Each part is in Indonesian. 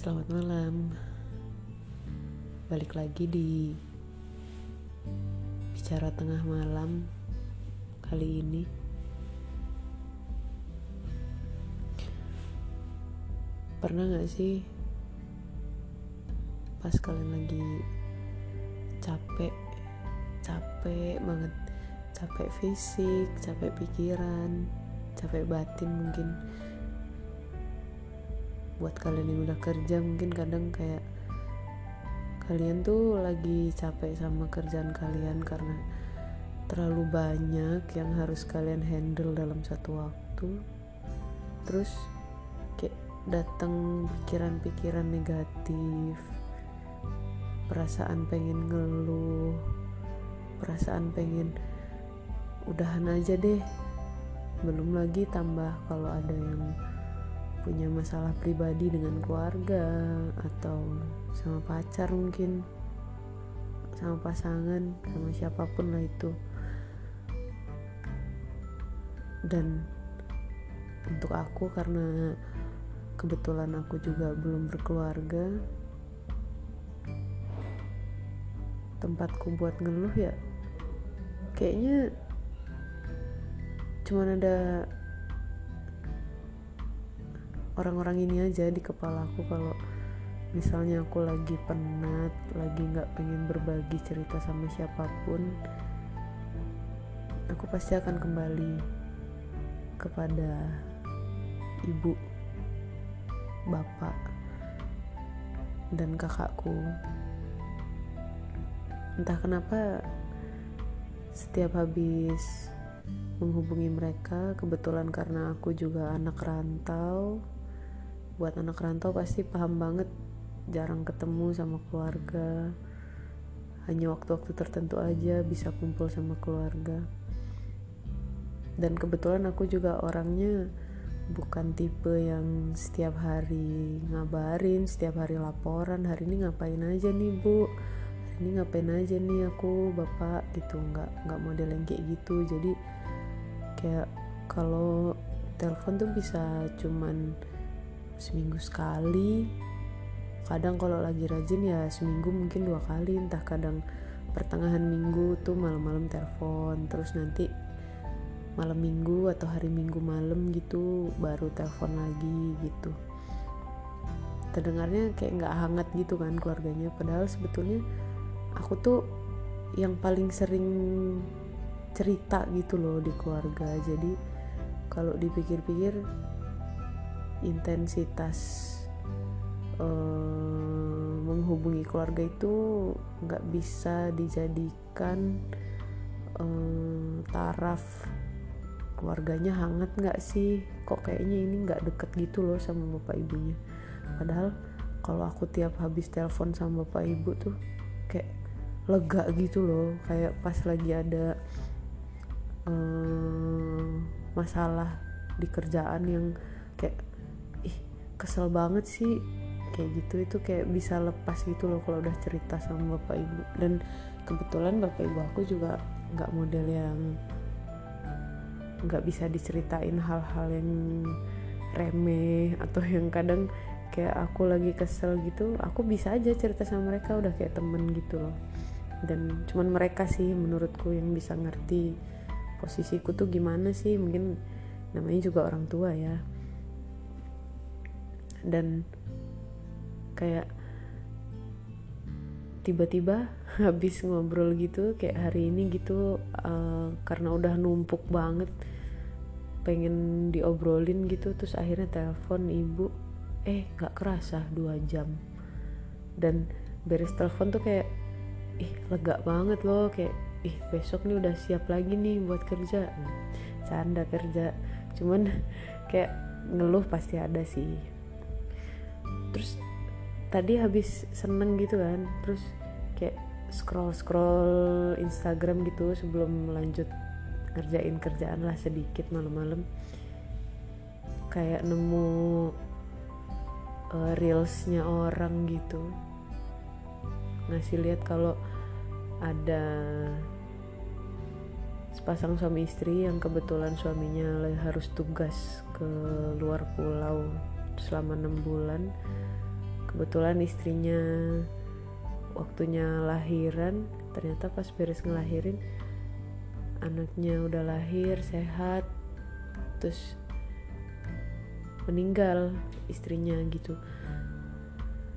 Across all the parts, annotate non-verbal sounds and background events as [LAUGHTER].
Selamat malam. Balik lagi di bicara tengah malam kali ini. Pernah gak sih pas kalian lagi capek, capek banget, capek fisik, capek pikiran, capek batin mungkin buat kalian yang udah kerja mungkin kadang kayak kalian tuh lagi capek sama kerjaan kalian karena terlalu banyak yang harus kalian handle dalam satu waktu. Terus kayak datang pikiran-pikiran negatif perasaan pengen ngeluh perasaan pengen udahan aja deh. Belum lagi tambah kalau ada yang punya masalah pribadi dengan keluarga atau sama pacar mungkin sama pasangan sama siapa pun lah itu. Dan untuk aku karena kebetulan aku juga belum berkeluarga tempatku buat ngeluh ya kayaknya cuman ada orang-orang ini aja di kepala aku kalau misalnya aku lagi penat lagi nggak pengen berbagi cerita sama siapa pun aku pasti akan kembali kepada ibu bapak dan kakakku. Entah kenapa setiap habis menghubungi mereka kebetulan karena aku juga anak rantau buat anak rantau pasti paham banget. Jarang ketemu sama keluarga. Hanya waktu-waktu tertentu aja bisa kumpul sama keluarga. Dan kebetulan aku juga orangnya bukan tipe yang setiap hari ngabarin setiap hari laporan hari ini ngapain aja nih bu? Hari ini ngapain aja nih aku bapak? Gitu. Nggak nggak model yang gitu. Jadi kayak kalau telepon tuh bisa cuman seminggu sekali. Kadang kalau lagi rajin ya seminggu mungkin dua kali entah kadang pertengahan minggu tuh malam-malam telepon terus nanti malam minggu atau hari minggu malam gitu baru telepon lagi gitu. Terdengarnya kayak nggak hangat gitu kan keluarganya. Padahal sebetulnya aku tuh yang paling sering cerita gitu loh di keluarga. Jadi kalau dipikir-pikir intensitas uh, menghubungi keluarga itu nggak bisa dijadikan uh, taraf keluarganya hangat nggak sih? Kok kayaknya ini nggak deket gitu loh sama bapak ibunya. Padahal kalau aku tiap habis telepon sama bapak ibu tuh kayak lega gitu loh. Kayak pas lagi ada um, masalah di kerjaan yang kesel banget sih. Kayak gitu itu kayak bisa lepas gitu loh kalau udah cerita sama bapak ibu. Dan kebetulan bapak ibu aku juga nggak model yang nggak bisa diceritain hal-hal yang remeh atau yang kadang kayak aku lagi kesel gitu aku bisa aja cerita sama mereka udah kayak temen gitu loh. Dan cuman mereka sih menurutku yang bisa ngerti posisiku tuh gimana sih. Mungkin namanya juga orang tua ya dan kayak tiba-tiba [LAUGHS] habis ngobrol gitu kayak hari ini gitu uh, karena udah numpuk banget pengen diobrolin gitu terus akhirnya telepon ibu eh nggak kerasa dua jam. Dan beres telepon tuh kayak ih lega banget loh kayak ih besok nih udah siap lagi nih buat kerja. Canda kerja cuman [LAUGHS] kayak ngeluh pasti ada sih terus tadi habis seneng gitu kan terus kayak scroll scroll Instagram gitu sebelum lanjut ngerjain kerjaan lah sedikit malam-malam. Kayak nemu uh, reelsnya orang gitu. Ngasih lihat kalau ada sepasang suami istri yang kebetulan suaminya harus tugas ke luar pulau selama enam bulan. Kebetulan istrinya waktunya lahiran ternyata pas beres ngelahirin anaknya udah lahir sehat terus meninggal istrinya gitu.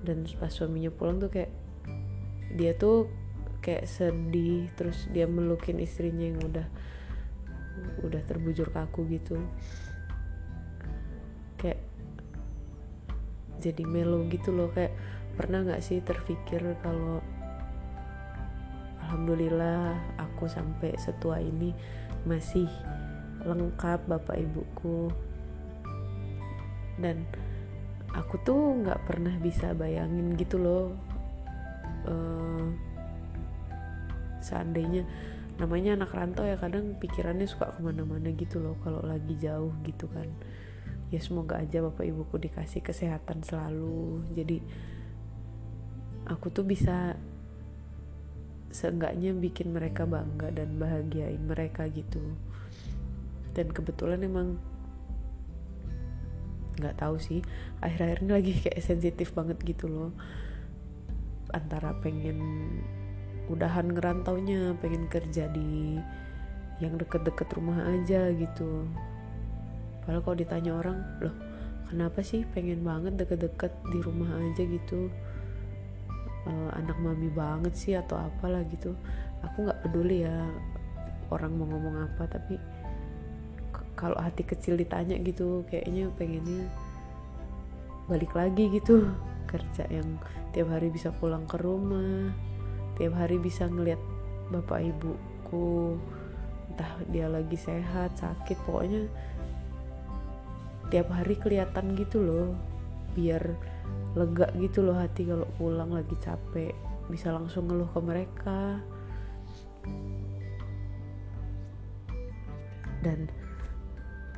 Dan pas suaminya pulang tuh kayak dia tuh kayak sedih terus dia melukin istrinya yang udah udah terbujur kaku gitu jadi melo gitu loh. Kayak pernah nggak sih terpikir kalau alhamdulillah aku sampai setua ini masih lengkap bapak ibuku. Dan aku tuh nggak pernah bisa bayangin gitu loh uh, seandainya. Namanya anak rantau ya kadang pikirannya suka ke mana-mana gitu loh kalau lagi jauh gitu kan ya semoga aja bapak ibuku dikasih kesehatan selalu. Jadi aku tuh bisa seenggaknya bikin mereka bangga dan bahagiain mereka gitu. Dan kebetulan emang nggak tahu sih akhir-akhir ini lagi [LAUGHS] kayak sensitif banget gitu loh. Antara pengen udahan ngerantaunya pengen kerja di yang deket-deket rumah aja gitu padahal kalau ditanya orang loh kenapa sih pengen banget deket-deket di rumah aja gitu? Uh, anak mami banget sih atau apalah gitu. Aku nggak peduli ya orang mau ngomong apa tapi kalau hati kecil ditanya gitu kayaknya pengennya balik lagi gitu. Kerja yang tiap hari bisa pulang ke rumah tiap hari bisa ngeliat bapak ibuku entah dia lagi sehat sakit pokoknya tiap hari kelihatan gitu loh biar lega gitu loh hati kalau pulang lagi capek bisa langsung ngeluh ke mereka. Dan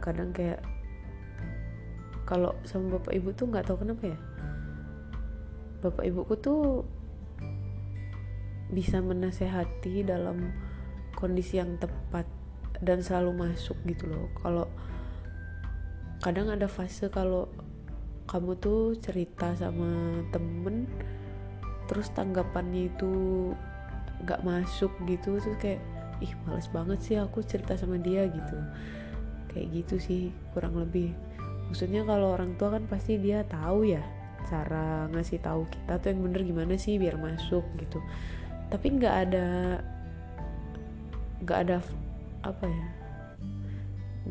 kadang kayak kalau sama bapak ibu tuh nggak tahu kenapa ya bapak ibuku tuh bisa menasehati dalam kondisi yang tepat dan selalu masuk gitu loh. Kalau kadang ada fase kalau kamu tuh cerita sama temen terus tanggapannya itu nggak masuk gitu tuh kayak ih males banget sih aku cerita sama dia gitu. Kayak gitu sih kurang lebih. Maksudnya kalau orang tua kan pasti dia tahu ya cara ngasih tahu kita tuh yang bener gimana sih biar masuk gitu. Tapi nggak ada nggak ada apa ya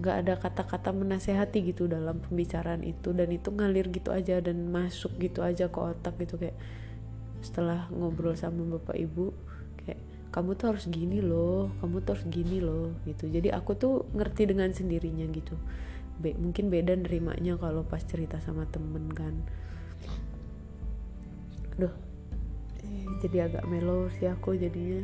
nggak ada kata-kata menasehati gitu dalam pembicaraan itu. Dan itu ngalir gitu aja dan masuk gitu aja ke otak gitu. Kayak setelah ngobrol sama bapak ibu kayak kamu tuh harus gini loh kamu tuh harus gini loh gitu. Jadi aku tuh ngerti dengan sendirinya gitu. Be mungkin beda nerimanya kalau pas cerita sama temen kan. Aduh jadi agak melo sih aku jadinya.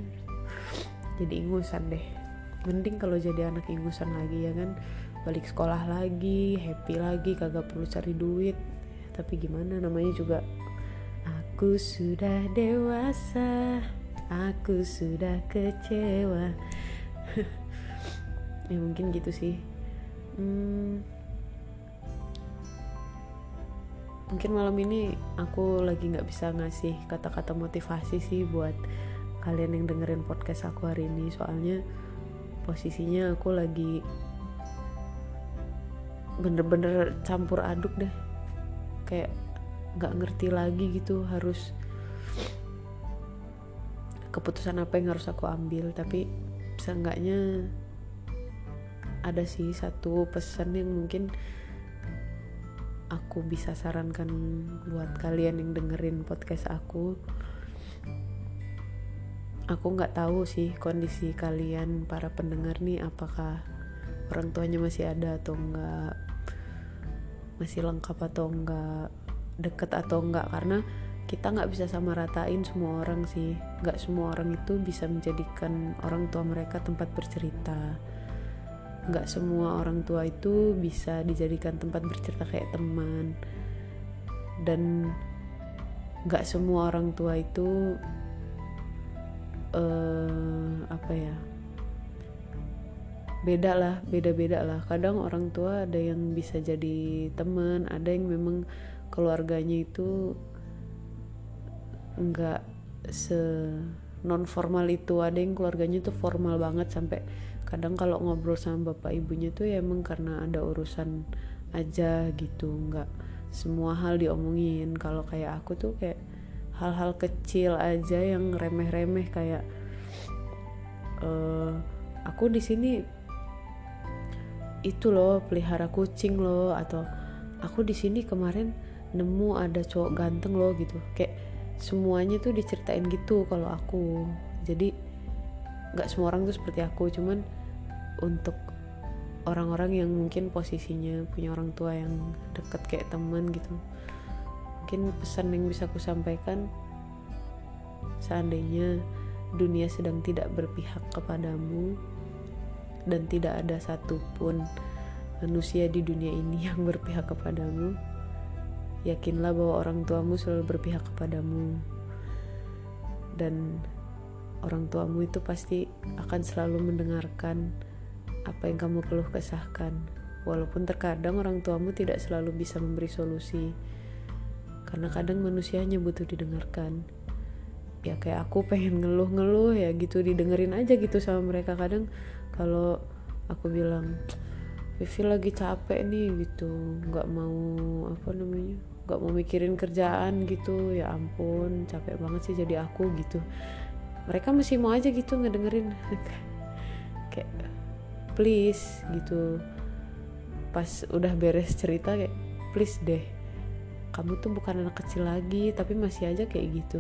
Jadi ingusan deh mending kalau jadi anak ingusan lagi ya kan? Balik sekolah lagi happy lagi kagak perlu cari duit. Tapi gimana? Namanya juga aku sudah dewasa aku sudah kecewa. [LAUGHS] Ya mungkin gitu sih. Hmm, mungkin malam ini aku lagi nggak bisa ngasih kata-kata motivasi sih buat kalian yang dengerin podcast aku hari ini. Soalnya posisinya aku lagi bener-bener campur aduk deh. Kayak nggak ngerti lagi gitu harus keputusan apa yang harus aku ambil. Tapi seenggaknya ada sih satu pesan yang mungkin aku bisa sarankan buat kalian yang dengerin podcast aku aku nggak tahu sih kondisi kalian para pendengar nih apakah orang tuanya masih ada atau enggak masih lengkap atau enggak deket atau enggak karena kita nggak bisa sama ratain semua orang sih. Nggak semua orang itu bisa menjadikan orang tua mereka tempat bercerita. Nggak semua orang tua itu bisa dijadikan tempat bercerita kayak teman. Dan nggak semua orang tua itu uh, apa ya? Beda lah beda-beda lah. Kadang orang tua ada yang bisa jadi teman ada yang memang keluarganya itu nggak se non formal itu. Ada yang keluarganya tuh formal banget sampai kadang kalau ngobrol sama bapak ibunya tuh ya emang karena ada urusan aja gitu. Nggak semua hal diomongin. Kalau kayak aku tuh kayak hal-hal kecil aja yang remeh-remeh kayak uh, aku di sini itu loh pelihara kucing loh atau aku di sini kemarin nemu ada cowok ganteng loh gitu. Kayak semuanya tuh diceritain gitu kalau aku. Jadi nggak semua orang tuh seperti aku cuman untuk orang-orang yang mungkin posisinya punya orang tua yang deket kayak teman gitu mungkin pesan yang bisa aku sampaikan seandainya dunia sedang tidak berpihak kepadamu dan tidak ada satupun manusia di dunia ini [LAUGHS] yang berpihak kepadamu yakinlah bahwa orang tuamu selalu berpihak kepadamu. Dan orang tuamu itu pasti akan selalu mendengarkan apa yang kamu keluh kesahkan walaupun terkadang orang tuamu tidak selalu bisa memberi solusi karena kadang manusia hanya butuh didengarkan. Ya kayak aku pengen ngeluh-ngeluh ya gitu didengerin aja gitu sama mereka. Kadang kalau aku bilang Vivi lagi capek nih gitu nggak mau apa namanya nggak mau mikirin kerjaan gitu ya ampun capek banget sih jadi aku gitu. Mereka masih mau aja gitu ngedengerin. [LAUGHS] Kayak please gitu. Pas udah beres cerita kayak please deh kamu tuh bukan anak kecil lagi tapi masih aja kayak gitu.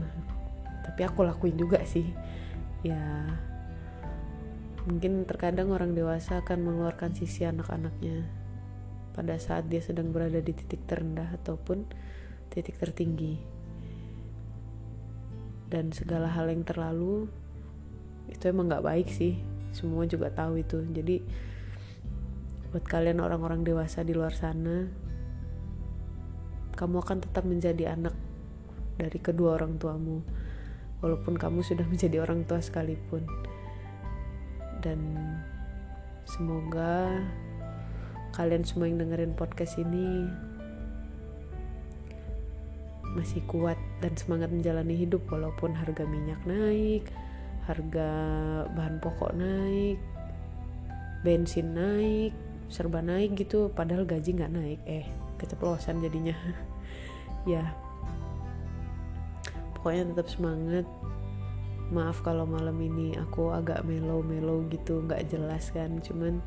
Tapi aku lakuin juga sih. Ya mungkin terkadang orang dewasa akan mengeluarkan sisi anak-anaknya pada saat dia sedang berada di titik terendah ataupun titik tertinggi. Dan segala hal yang terlalu itu emang nggak baik sih. Semua juga tahu itu. Jadi buat kalian orang-orang dewasa di luar sana kamu akan tetap menjadi anak dari kedua orang tuamu walaupun kamu sudah menjadi orang tua sekalipun. Dan semoga kalian semua yang dengerin podcast ini masih kuat dan semangat menjalani hidup walaupun harga minyak naik, harga bahan pokok naik, bensin naik, serba naik gitu padahal gaji nggak naik. Eh keceplosan jadinya. [LAUGHS] Ya. Pokoknya tetap semangat. Maaf kalau malam ini aku agak melo-melo gitu nggak jelas kan. Cuman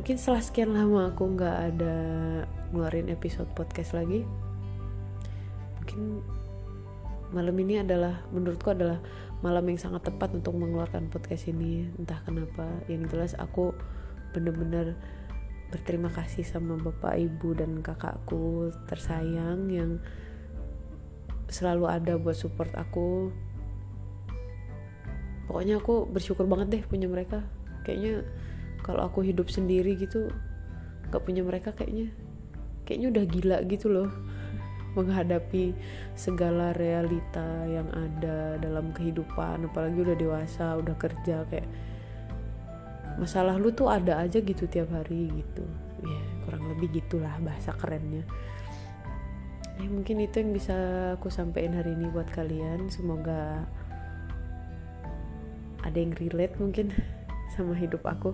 mungkin setelah sekian lama aku nggak ada ngeluarin episode podcast lagi mungkin malam ini adalah menurutku adalah malam yang sangat tepat untuk mengeluarkan podcast ini. Entah kenapa yang jelas aku bener-bener berterima kasih sama bapak ibu dan kakakku tersayang yang selalu ada buat support aku. Pokoknya aku bersyukur banget deh punya mereka. Kayaknya kalau aku hidup sendiri gitu gak punya mereka kayaknya kayaknya udah gila gitu loh menghadapi segala realita yang ada dalam kehidupan apalagi udah dewasa udah kerja kayak masalah lu tuh ada aja gitu tiap hari gitu. Ya kurang lebih gitulah bahasa kerennya. Ya mungkin itu yang bisa aku sampaikan hari ini buat kalian. Semoga ada yang relate mungkin [LAUGHS] sama hidup aku.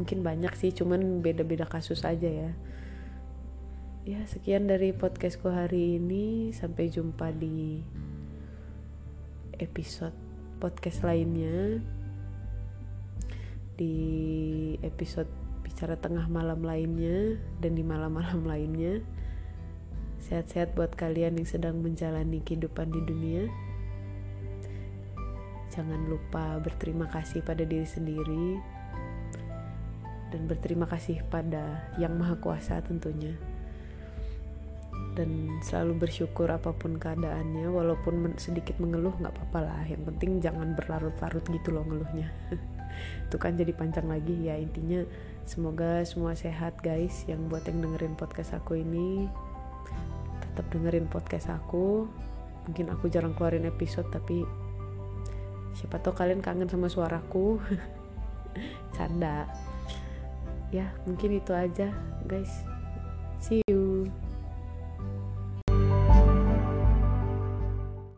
Mungkin banyak sih cuman beda-beda kasus aja ya ya sekian dari podcastku hari ini sampai jumpa di episode podcast lainnya di episode bicara tengah malam lainnya dan di malam-malam lainnya. Sehat-sehat buat kalian yang sedang menjalani kehidupan di dunia. Jangan lupa berterima kasih pada diri sendiri dan berterima kasih pada Yang Maha Kuasa tentunya. Dan selalu bersyukur apa pun keadaannya, walaupun sedikit mengeluh nggak apa-apa lah. Yang penting jangan berlarut-larut gitu loh ngeluhnya. [LAUGHS] itu kan jadi panjang lagi. Ya intinya semoga semua sehat guys. Yang buat yang dengerin podcast aku ini tetap dengerin podcast aku. Mungkin aku jarang keluarin episode tapi siapa tahu kalian kangen sama suaraku. [LAUGHS] Canda. Ya mungkin itu aja guys. See you